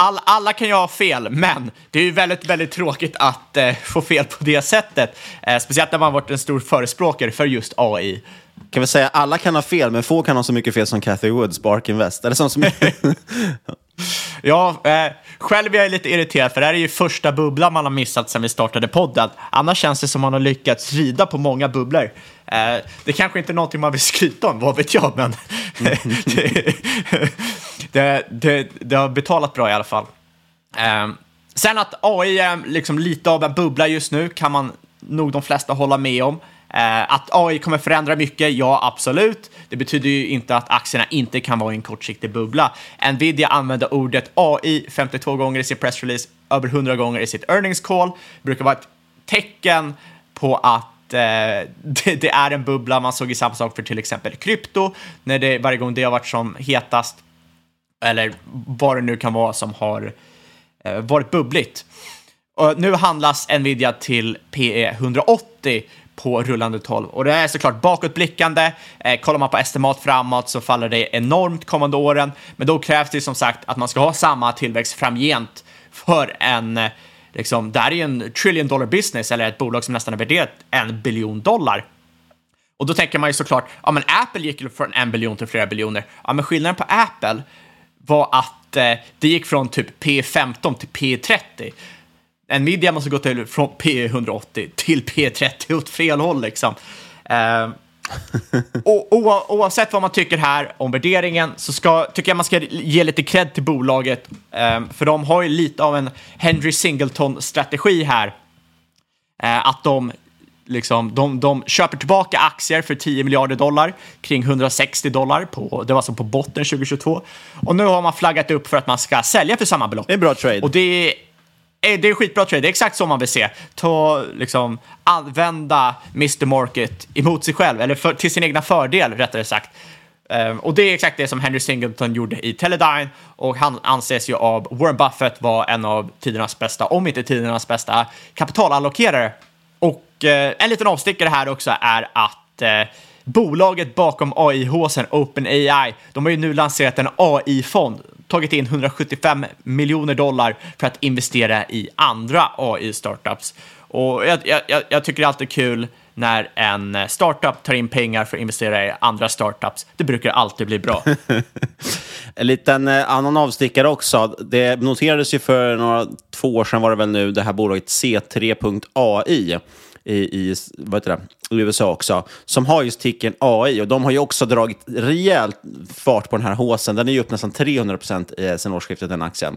All, alla kan ju ha fel, men det är ju väldigt, väldigt tråkigt att eh, få fel på det sättet. Eh, speciellt när man varit en stor förespråkare för just AI. Kan vi säga alla kan ha fel, men få kan ha så mycket fel som Cathy Woods på Ark Invest. Eller som, som Ja, eh, själv är jag lite irriterad för det här är ju första bubblan man har missat sedan vi startade podden. Annars känns det som man har lyckats rida på många bubblor. Eh, det kanske inte är någonting man vill skryta om, vad vet jag, men det, det, det, det har betalat bra i alla fall. Eh, sen att AI är liksom lite av en bubbla just nu kan man nog de flesta hålla med om. Eh, att AI kommer förändra mycket, ja absolut. Det betyder ju inte att aktierna inte kan vara i en kortsiktig bubbla. Nvidia använder ordet AI 52 gånger i sin pressrelease, över 100 gånger i sitt earnings call. Det brukar vara ett tecken på att eh, det, det är en bubbla. Man såg ju samma sak för till exempel krypto, när det, varje gång det har varit som hetast, eller vad det nu kan vara som har eh, varit bubbligt. Och nu handlas Nvidia till PE 180 på rullande 12. Och det är såklart bakåtblickande. Eh, kollar man på estimat framåt så faller det enormt kommande åren. Men då krävs det som sagt att man ska ha samma tillväxt framgent för en, liksom, det här är ju en trillion dollar business eller ett bolag som nästan är värderat en biljon dollar. Och då tänker man ju såklart, ja men Apple gick ju från en biljon till flera biljoner. Ja men skillnaden på Apple var att eh, det gick från typ P15 till P30. Nvidia måste gå till från P180 till P30 åt fel håll liksom. Eh, och, o, oavsett vad man tycker här om värderingen så ska, tycker jag man ska ge lite cred till bolaget. Eh, för de har ju lite av en Henry Singleton-strategi här. Eh, att de liksom, de, de köper tillbaka aktier för 10 miljarder dollar, kring 160 dollar, på, det var alltså på botten 2022. Och nu har man flaggat upp för att man ska sälja för samma belopp. Det är bra trade. Och det är, det är skitbra trade, det är exakt så man vill se. Ta, liksom, använda Mr Market emot sig själv, eller för, till sin egna fördel rättare sagt. Um, och det är exakt det som Henry Singleton gjorde i Teledyne och han anses ju av Warren Buffett vara en av tidernas bästa, om inte tidernas bästa, kapitalallokerare. Och eh, en liten avstickare här också är att eh, bolaget bakom AI-håsen OpenAI, de har ju nu lanserat en AI-fond, tagit in 175 miljoner dollar för att investera i andra AI-startups. Och jag, jag, jag tycker det är alltid kul när en startup tar in pengar för att investera i andra startups. Det brukar alltid bli bra. en liten eh, annan avstickare också. Det noterades ju för några, två år sedan var det väl nu, det här bolaget C3.ai i, i, vad heter det, i USA också, som har just ticken AI och de har ju också dragit rejält fart på den här håsen. Den är ju upp nästan 300 procent eh, sedan årsskiftet, den aktien.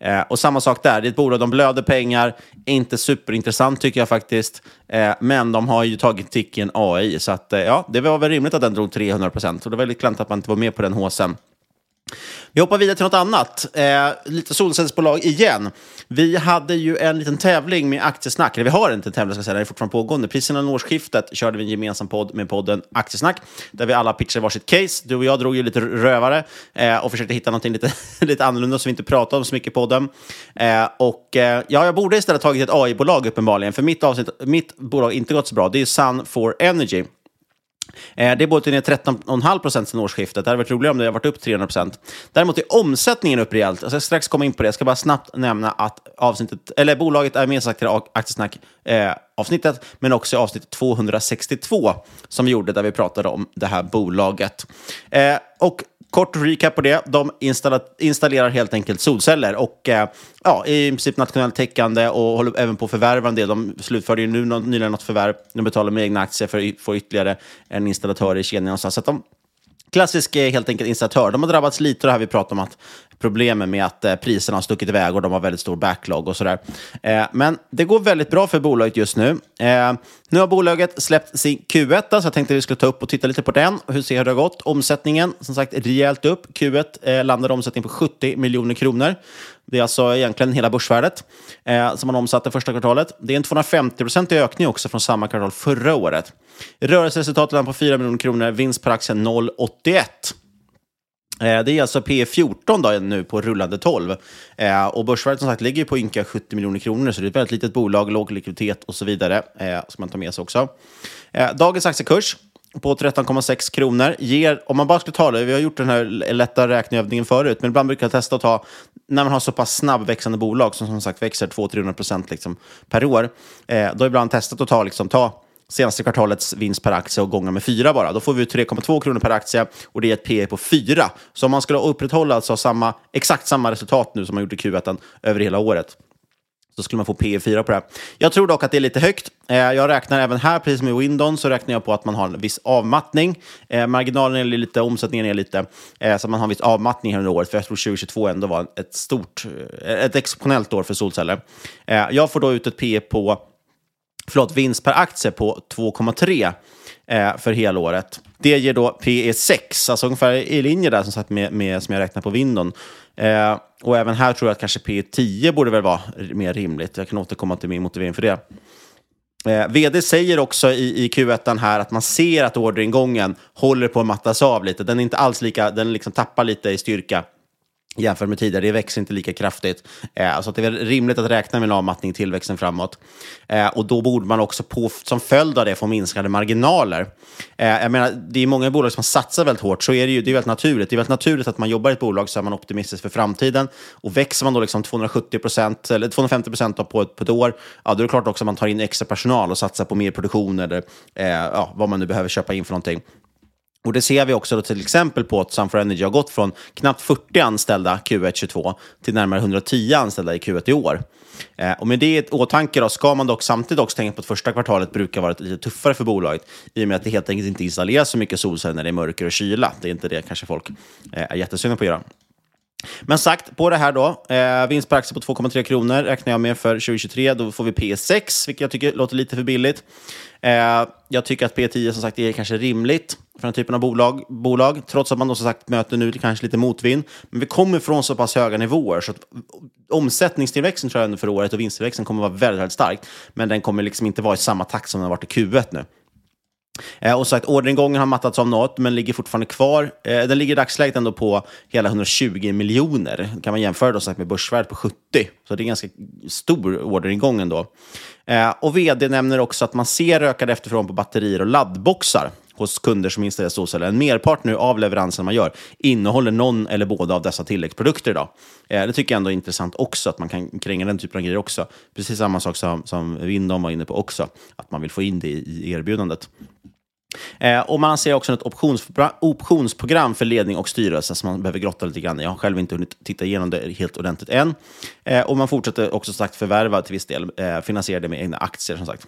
Eh, och samma sak där, det är ett bolag, de blöder pengar, inte superintressant tycker jag faktiskt, eh, men de har ju tagit ticken AI, så att, eh, ja, det var väl rimligt att den drog 300 procent. Och det var väldigt klant att man inte var med på den håsen. Vi hoppar vidare till något annat. Eh, lite solcellsbolag igen. Vi hade ju en liten tävling med aktiesnack. Eller vi har inte en tävling, ska jag säga. Den är fortfarande pågående. Precis innan årsskiftet körde vi en gemensam podd med podden Aktiesnack. Där vi alla pitchade varsitt case. Du och jag drog ju lite rövare eh, och försökte hitta någonting lite, lite annorlunda som vi inte pratade om så mycket i podden. Eh, och eh, ja, jag borde istället tagit ett AI-bolag uppenbarligen. För mitt, avsnitt, mitt bolag inte gått så bra. Det är Sun for Energy. Eh, det är både ner 13,5 procent sedan årsskiftet. Det hade varit roligare om det hade varit upp 300 procent. Däremot är omsättningen upp rejält. Alltså, jag ska strax komma in på det. Jag ska bara snabbt nämna att avsnittet, eller bolaget är medsagt i Aktiesnack eh, avsnittet, men också avsnitt 262 som vi gjorde där vi pratade om det här bolaget. Eh, och Kort recap på det. De installerar helt enkelt solceller och eh, ja, i princip nationellt täckande och håller även på att förvärva en del. De slutförde ju nu nyligen något förvärv. De betalar med egna aktier för att få ytterligare en installatör i kedjan någonstans. Så de Klassisk eh, helt enkelt installatör. De har drabbats lite av det här vi pratar om, att problemen med att eh, priserna har stuckit iväg och de har väldigt stor backlog och sådär. Eh, men det går väldigt bra för bolaget just nu. Eh, nu har bolaget släppt sin Q1, så jag tänkte att vi skulle ta upp och titta lite på den och hur ser det har gått. Omsättningen, som sagt, rejält upp. Q1 eh, landade omsättning på 70 miljoner kronor. Det är alltså egentligen hela börsvärdet eh, som man omsatte första kvartalet. Det är en 250-procentig ökning också från samma kvartal förra året. Rörelseresultatet landar på 4 miljoner kronor, vinst per aktie 0,81. Eh, det är alltså P14 då, nu på rullande 12. Eh, och börsvärdet som sagt ligger på ynka 70 miljoner kronor, så det är ett väldigt litet bolag, låg likviditet och så vidare, eh, som man tar med sig också. Eh, dagens aktiekurs på 13,6 kronor ger, om man bara skulle ta det, vi har gjort den här lätta räkneövningen förut, men ibland brukar jag testa att ta, när man har så pass snabbväxande bolag som som sagt växer 200-300 procent liksom per år, eh, då har jag ibland testat att ta, liksom, ta senaste kvartalets vinst per aktie och gånger med fyra bara. Då får vi 3,2 kronor per aktie och det är ett P på 4. Så om man skulle upprätthålla alltså samma, exakt samma resultat nu som man gjort i Q1 över hela året, så skulle man få P 4 på det. Jag tror dock att det är lite högt. Eh, jag räknar även här, precis som i Windon, så räknar jag på att man har en viss avmattning. Eh, marginalen är lite, omsättningen är lite, eh, så man har en viss avmattning här under året. För jag tror 2022 ändå var ett stort, ett exceptionellt år för solceller. Jag får då ut ett P på, förlåt, vinst per aktie på 2,3 eh, för helåret. Det ger då PE6, alltså ungefär i linje där som sagt med, med som jag räknar på vindon. Eh, och även här tror jag att kanske PE 10 borde väl vara mer rimligt. Jag kan återkomma till min motivering för det. Eh, vd säger också i, i Q1 här att man ser att orderingången håller på att mattas av lite. Den är inte alls lika, den liksom tappar lite i styrka jämfört med tidigare. Det växer inte lika kraftigt. Eh, så att det är rimligt att räkna med en avmattning i tillväxten framåt. Eh, och då borde man också på, som följd av det få minskade marginaler. Eh, jag menar, det är många bolag som satsar väldigt hårt, så är det ju det är väldigt naturligt. Det är väldigt naturligt att man jobbar i ett bolag så är man optimistisk för framtiden. Och växer man då liksom 270 procent, eller 250 procent på, ett, på ett år, ja, då är det klart också att man tar in extra personal och satsar på mer produktion eller eh, ja, vad man nu behöver köpa in för någonting. Och det ser vi också till exempel på att Sunfor Energy har gått från knappt 40 anställda Q1 22 till närmare 110 anställda i Q1 i år. Eh, och med det i åtanke då, ska man dock samtidigt också tänka på att första kvartalet brukar vara lite tuffare för bolaget i och med att det helt enkelt inte installeras så mycket solceller när det är mörker och kyla. Det är inte det kanske folk eh, är jättesugna på att göra. Men sagt, på det här då, eh, vinst per aktie på 2,3 kronor räknar jag med för 2023. Då får vi P6, vilket jag tycker låter lite för billigt. Eh, jag tycker att P10 som sagt är kanske rimligt för den typen av bolag, bolag trots att man då som sagt möter nu kanske lite motvind. Men vi kommer från så pass höga nivåer så att omsättningstillväxten tror jag för året och vinsttillväxten kommer vara väldigt, väldigt stark. Men den kommer liksom inte vara i samma takt som den har varit i Q1 nu. Eh, och sagt, orderingången har mattats av något, men ligger fortfarande kvar. Eh, den ligger i dagsläget ändå på hela 120 miljoner. kan man jämföra då, sagt, med börsvärdet på 70. Så det är en ganska stor orderingång ändå. Eh, och vd nämner också att man ser ökad efterfrågan på batterier och laddboxar hos kunder som installerar solceller. En merpart nu av leveransen man gör innehåller någon eller båda av dessa tilläggsprodukter idag. Eh, det tycker jag ändå är intressant också, att man kan kränga den typen av grejer också. Precis samma sak som, som Vindom var inne på också, att man vill få in det i, i erbjudandet. Eh, och man ser också ett optionsprogram för ledning och styrelse som man behöver grotta lite grann i. Jag har själv inte hunnit titta igenom det helt ordentligt än. Eh, och man fortsätter också sagt förvärva till viss del, eh, finansiera det med egna aktier som sagt.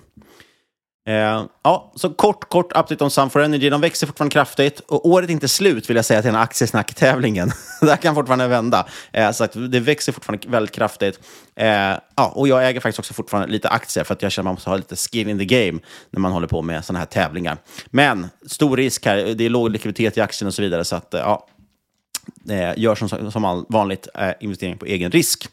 Eh, ja, så kort, kort update om Sun4 Energy. De växer fortfarande kraftigt och året är inte slut vill jag säga till den här aktiesnacktävlingen. Det här kan fortfarande vända. Eh, så att det växer fortfarande väldigt kraftigt. Eh, ja, och jag äger faktiskt också fortfarande lite aktier för att jag känner att man måste ha lite skin in the game när man håller på med sådana här tävlingar. Men stor risk här. Det är låg likviditet i aktien och så vidare. Så att, eh, ja, eh, gör som, som vanligt eh, investering på egen risk.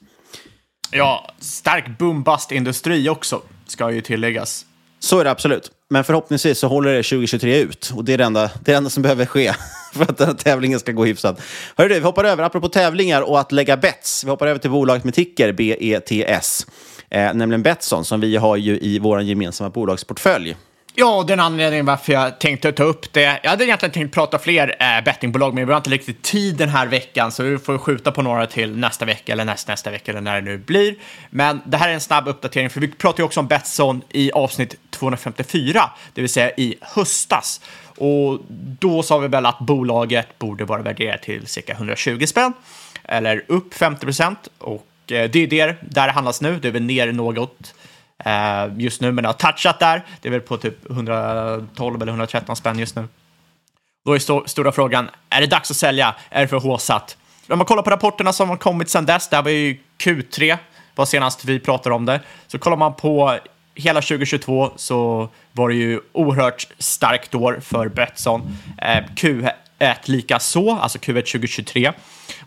Ja, stark boom-bust-industri också, ska ju tilläggas. Så är det absolut. Men förhoppningsvis så håller det 2023 ut. Och det är det enda, det, är det enda som behöver ske för att den här tävlingen ska gå hyfsat. Hörru vi hoppar över, apropå tävlingar och att lägga bets. Vi hoppar över till bolaget med ticker, BETS. Eh, nämligen Betsson, som vi har ju i vår gemensamma bolagsportfölj. Ja, den anledningen varför jag tänkte ta upp det. Jag hade egentligen tänkt prata fler äh, bettingbolag, men vi har inte riktigt tid den här veckan, så vi får skjuta på några till nästa vecka eller näst, nästa vecka eller när det nu blir. Men det här är en snabb uppdatering, för vi pratade ju också om Betsson i avsnitt 254, det vill säga i höstas. Och då sa vi väl att bolaget borde vara värderat till cirka 120 spänn, eller upp 50 procent. Och eh, det är det där det handlas nu, det är väl ner något Eh, just nu, men det har touchat där. Det är väl på typ 112 eller 113 spänn just nu. Då är st stora frågan, är det dags att sälja? Är det för håsat? Om man kollar på rapporterna som har kommit sedan dess, det här var ju Q3, var senast vi pratade om det. Så kollar man på hela 2022 så var det ju oerhört starkt år för Betsson. Eh, Q1 lika så, alltså Q1 2023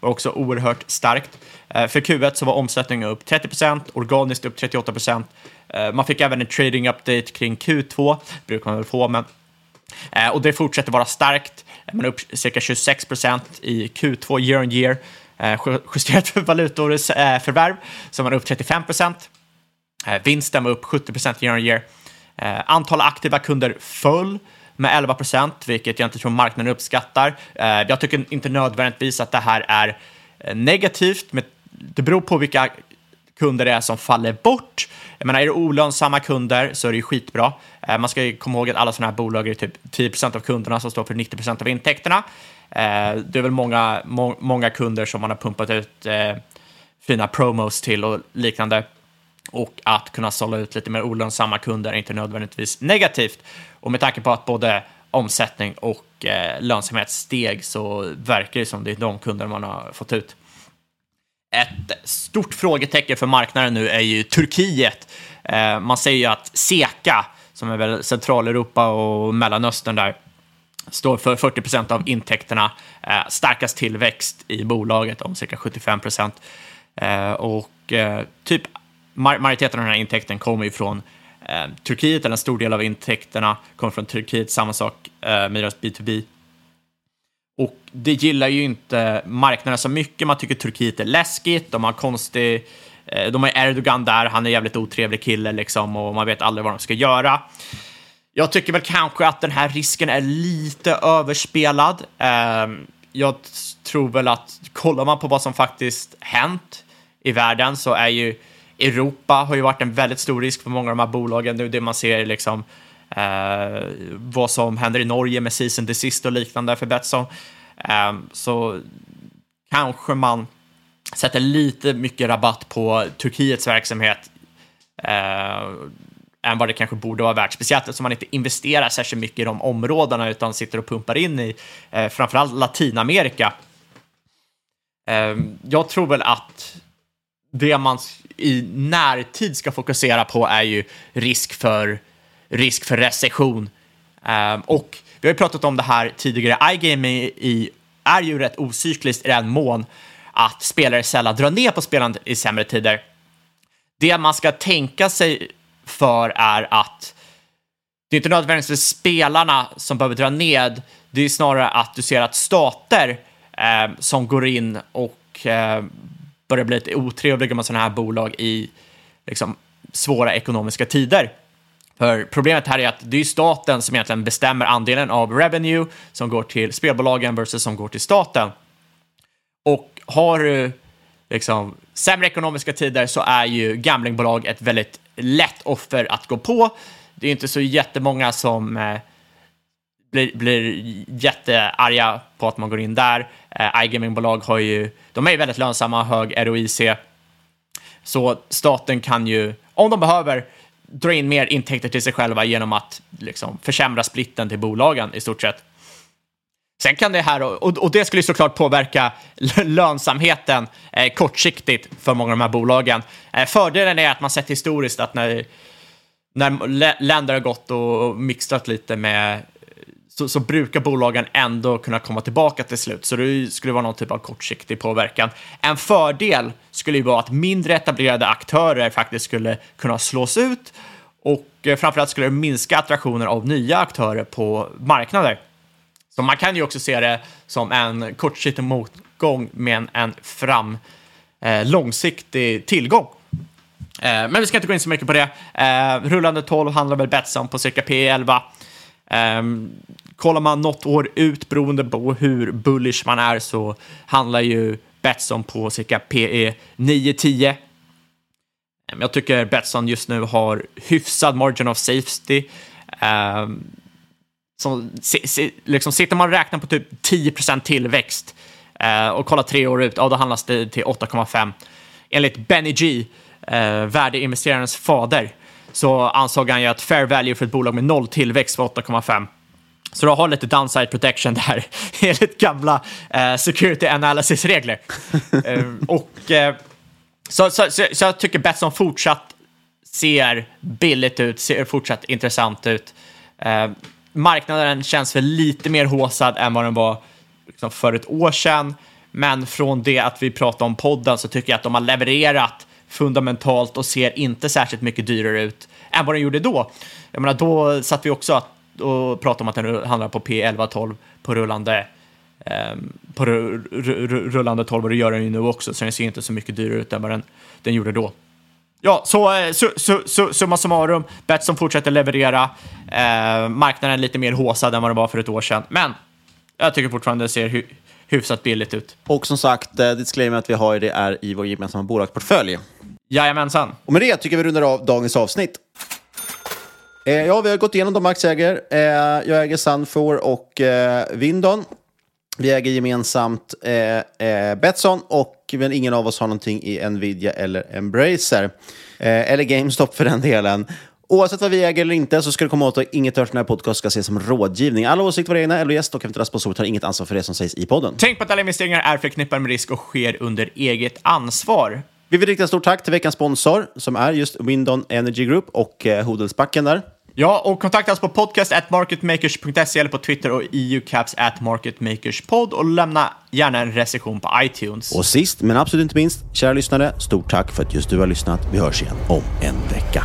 var också oerhört starkt. Eh, för Q1 så var omsättningen upp 30% organiskt upp 38 Eh, man fick även en trading update kring Q2, brukar man väl få, men eh, och det fortsätter vara starkt. Man är upp cirka 26 procent i Q2 year on year. Eh, justerat för valutaårsförvärv så man är upp 35 procent. Vinsten var upp 70 procent year on year. Antal aktiva kunder föll med 11 procent, vilket jag inte tror marknaden uppskattar. Jag tycker inte nödvändigtvis att det här är negativt, men det beror på vilka kunder det är som faller bort. Jag menar, är det olönsamma kunder så är det ju skitbra. Eh, man ska ju komma ihåg att alla sådana här bolag är typ 10% av kunderna som står för 90% av intäkterna. Eh, det är väl många, må, många kunder som man har pumpat ut eh, fina promos till och liknande. Och att kunna sålla ut lite mer olönsamma kunder är inte nödvändigtvis negativt. Och med tanke på att både omsättning och eh, lönsamhet steg så verkar det som det är de kunder man har fått ut. Ett stort frågetecken för marknaden nu är ju Turkiet. Eh, man säger ju att SEKA, som är väl Centraleuropa och Mellanöstern där, står för 40 procent av intäkterna. Eh, starkast tillväxt i bolaget om cirka 75 procent. Eh, och typ majoriteten av den här intäkten kommer ju från Turkiet, eller en stor del av intäkterna kommer från Turkiet. Samma sak med deras B2B och det gillar ju inte marknaden så mycket. Man tycker Turkiet är läskigt, de har konstig... Eh, de har Erdogan där, han är en jävligt otrevlig kille liksom och man vet aldrig vad de ska göra. Jag tycker väl kanske att den här risken är lite överspelad. Ehm, jag tror väl att kollar man på vad som faktiskt hänt i världen så är ju Europa har ju varit en väldigt stor risk för många av de här bolagen. Nu det man ser är liksom eh, vad som händer i Norge med season desist och liknande för Betsson. Eh, så kanske man sätter lite mycket rabatt på Turkiets verksamhet eh, än vad det kanske borde vara värt. Speciellt eftersom man inte investerar särskilt mycket i de områdena utan sitter och pumpar in i eh, framförallt Latinamerika. Eh, jag tror väl att det man i närtid ska fokusera på är ju risk för, risk för recession. Ehm, och vi har ju pratat om det här tidigare. iGaming är ju rätt ocykliskt i den mån att spelare sällan drar ner på spelandet i sämre tider. Det man ska tänka sig för är att det är inte nödvändigtvis spelarna som behöver dra ned. Det är snarare att du ser att stater eh, som går in och eh, börjar bli lite otrevliga med sådana här bolag i liksom, svåra ekonomiska tider. För problemet här är att det är staten som egentligen bestämmer andelen av revenue som går till spelbolagen versus som går till staten. Och har du liksom sämre ekonomiska tider så är ju gamblingbolag ett väldigt lätt offer att gå på. Det är inte så jättemånga som eh, blir, blir jättearga på att man går in där. Eh, iGamingbolag har ju, de är ju väldigt lönsamma, hög ROIC. Så staten kan ju, om de behöver, dra in mer intäkter till sig själva genom att liksom, försämra splitten till bolagen i stort sett. Sen kan det här, och, och det skulle såklart påverka lönsamheten eh, kortsiktigt för många av de här bolagen. Eh, fördelen är att man sett historiskt att när, när länder har gått och, och lite med så, så brukar bolagen ändå kunna komma tillbaka till slut. Så det skulle vara någon typ av kortsiktig påverkan. En fördel skulle ju vara att mindre etablerade aktörer faktiskt skulle kunna slås ut och eh, framförallt skulle det minska attraktionen av nya aktörer på marknader. Så man kan ju också se det som en kortsiktig motgång med en, en fram eh, långsiktig tillgång. Eh, men vi ska inte gå in så mycket på det. Eh, rullande 12 handlar väl Betsson på cirka P11. Kollar man något år ut beroende på hur bullish man är så handlar ju Betsson på cirka PE 9-10. Ehm, jag tycker Betsson just nu har hyfsad margin of safety. Ehm, Som, liksom, sitter man och räknar på typ 10% tillväxt eh, och kollar tre år ut, ja, då handlas det till 8,5. Enligt Benny G, eh, värdeinvesterarens fader, så ansåg han ju att fair value för ett bolag med noll tillväxt var 8,5. Så du har lite downside protection där enligt gamla eh, security analysis-regler. eh, och eh, så, så, så, så jag tycker Betsson fortsatt ser billigt ut, ser fortsatt intressant ut. Eh, marknaden känns väl lite mer håsad än vad den var liksom, för ett år sedan. Men från det att vi pratade om podden så tycker jag att de har levererat fundamentalt och ser inte särskilt mycket dyrare ut än vad den gjorde då. Jag menar, då satt vi också att, och pratade om att den handlar på P11-12 på rullande ehm, på ru- ru- ru- rullande 12 och det gör den ju nu också, så den ser inte så mycket dyrare ut än vad den, den gjorde då. Ja, så eh, su, su, su, summa summarum, Betsson fortsätter leverera. Eh, marknaden är lite mer håsad än vad det var för ett år sedan, men jag tycker fortfarande det ser hy, hyfsat billigt ut. Och som sagt, eh, disclaimer att vi har det är i vår gemensamma bolagsportfölj. Jajamensan. Och med det tycker vi rundar av dagens avsnitt. Eh, ja, vi har gått igenom de aktieägare. Eh, jag äger Sunfor och eh, Vindon. Vi äger gemensamt eh, eh, Betsson och men ingen av oss har någonting i Nvidia eller Embracer. Eh, eller GameStop för den delen. Oavsett vad vi äger eller inte så ska du komma åt att inget av den här podcast ska ses som rådgivning. Alla åsikter våra egna, eller gäst och eventuella sponsorer tar inget ansvar för det som sägs i podden. Tänk på att alla investeringar är förknippade med risk och sker under eget ansvar. Vi vill rikta stort tack till veckans sponsor som är just Windon Energy Group och eh, Hodelsbacken där. Ja, och kontakta oss på podcast at marketmakers.se eller på Twitter och eucaps at marketmakerspod och lämna gärna en recension på iTunes. Och sist men absolut inte minst, kära lyssnare, stort tack för att just du har lyssnat. Vi hörs igen om en vecka.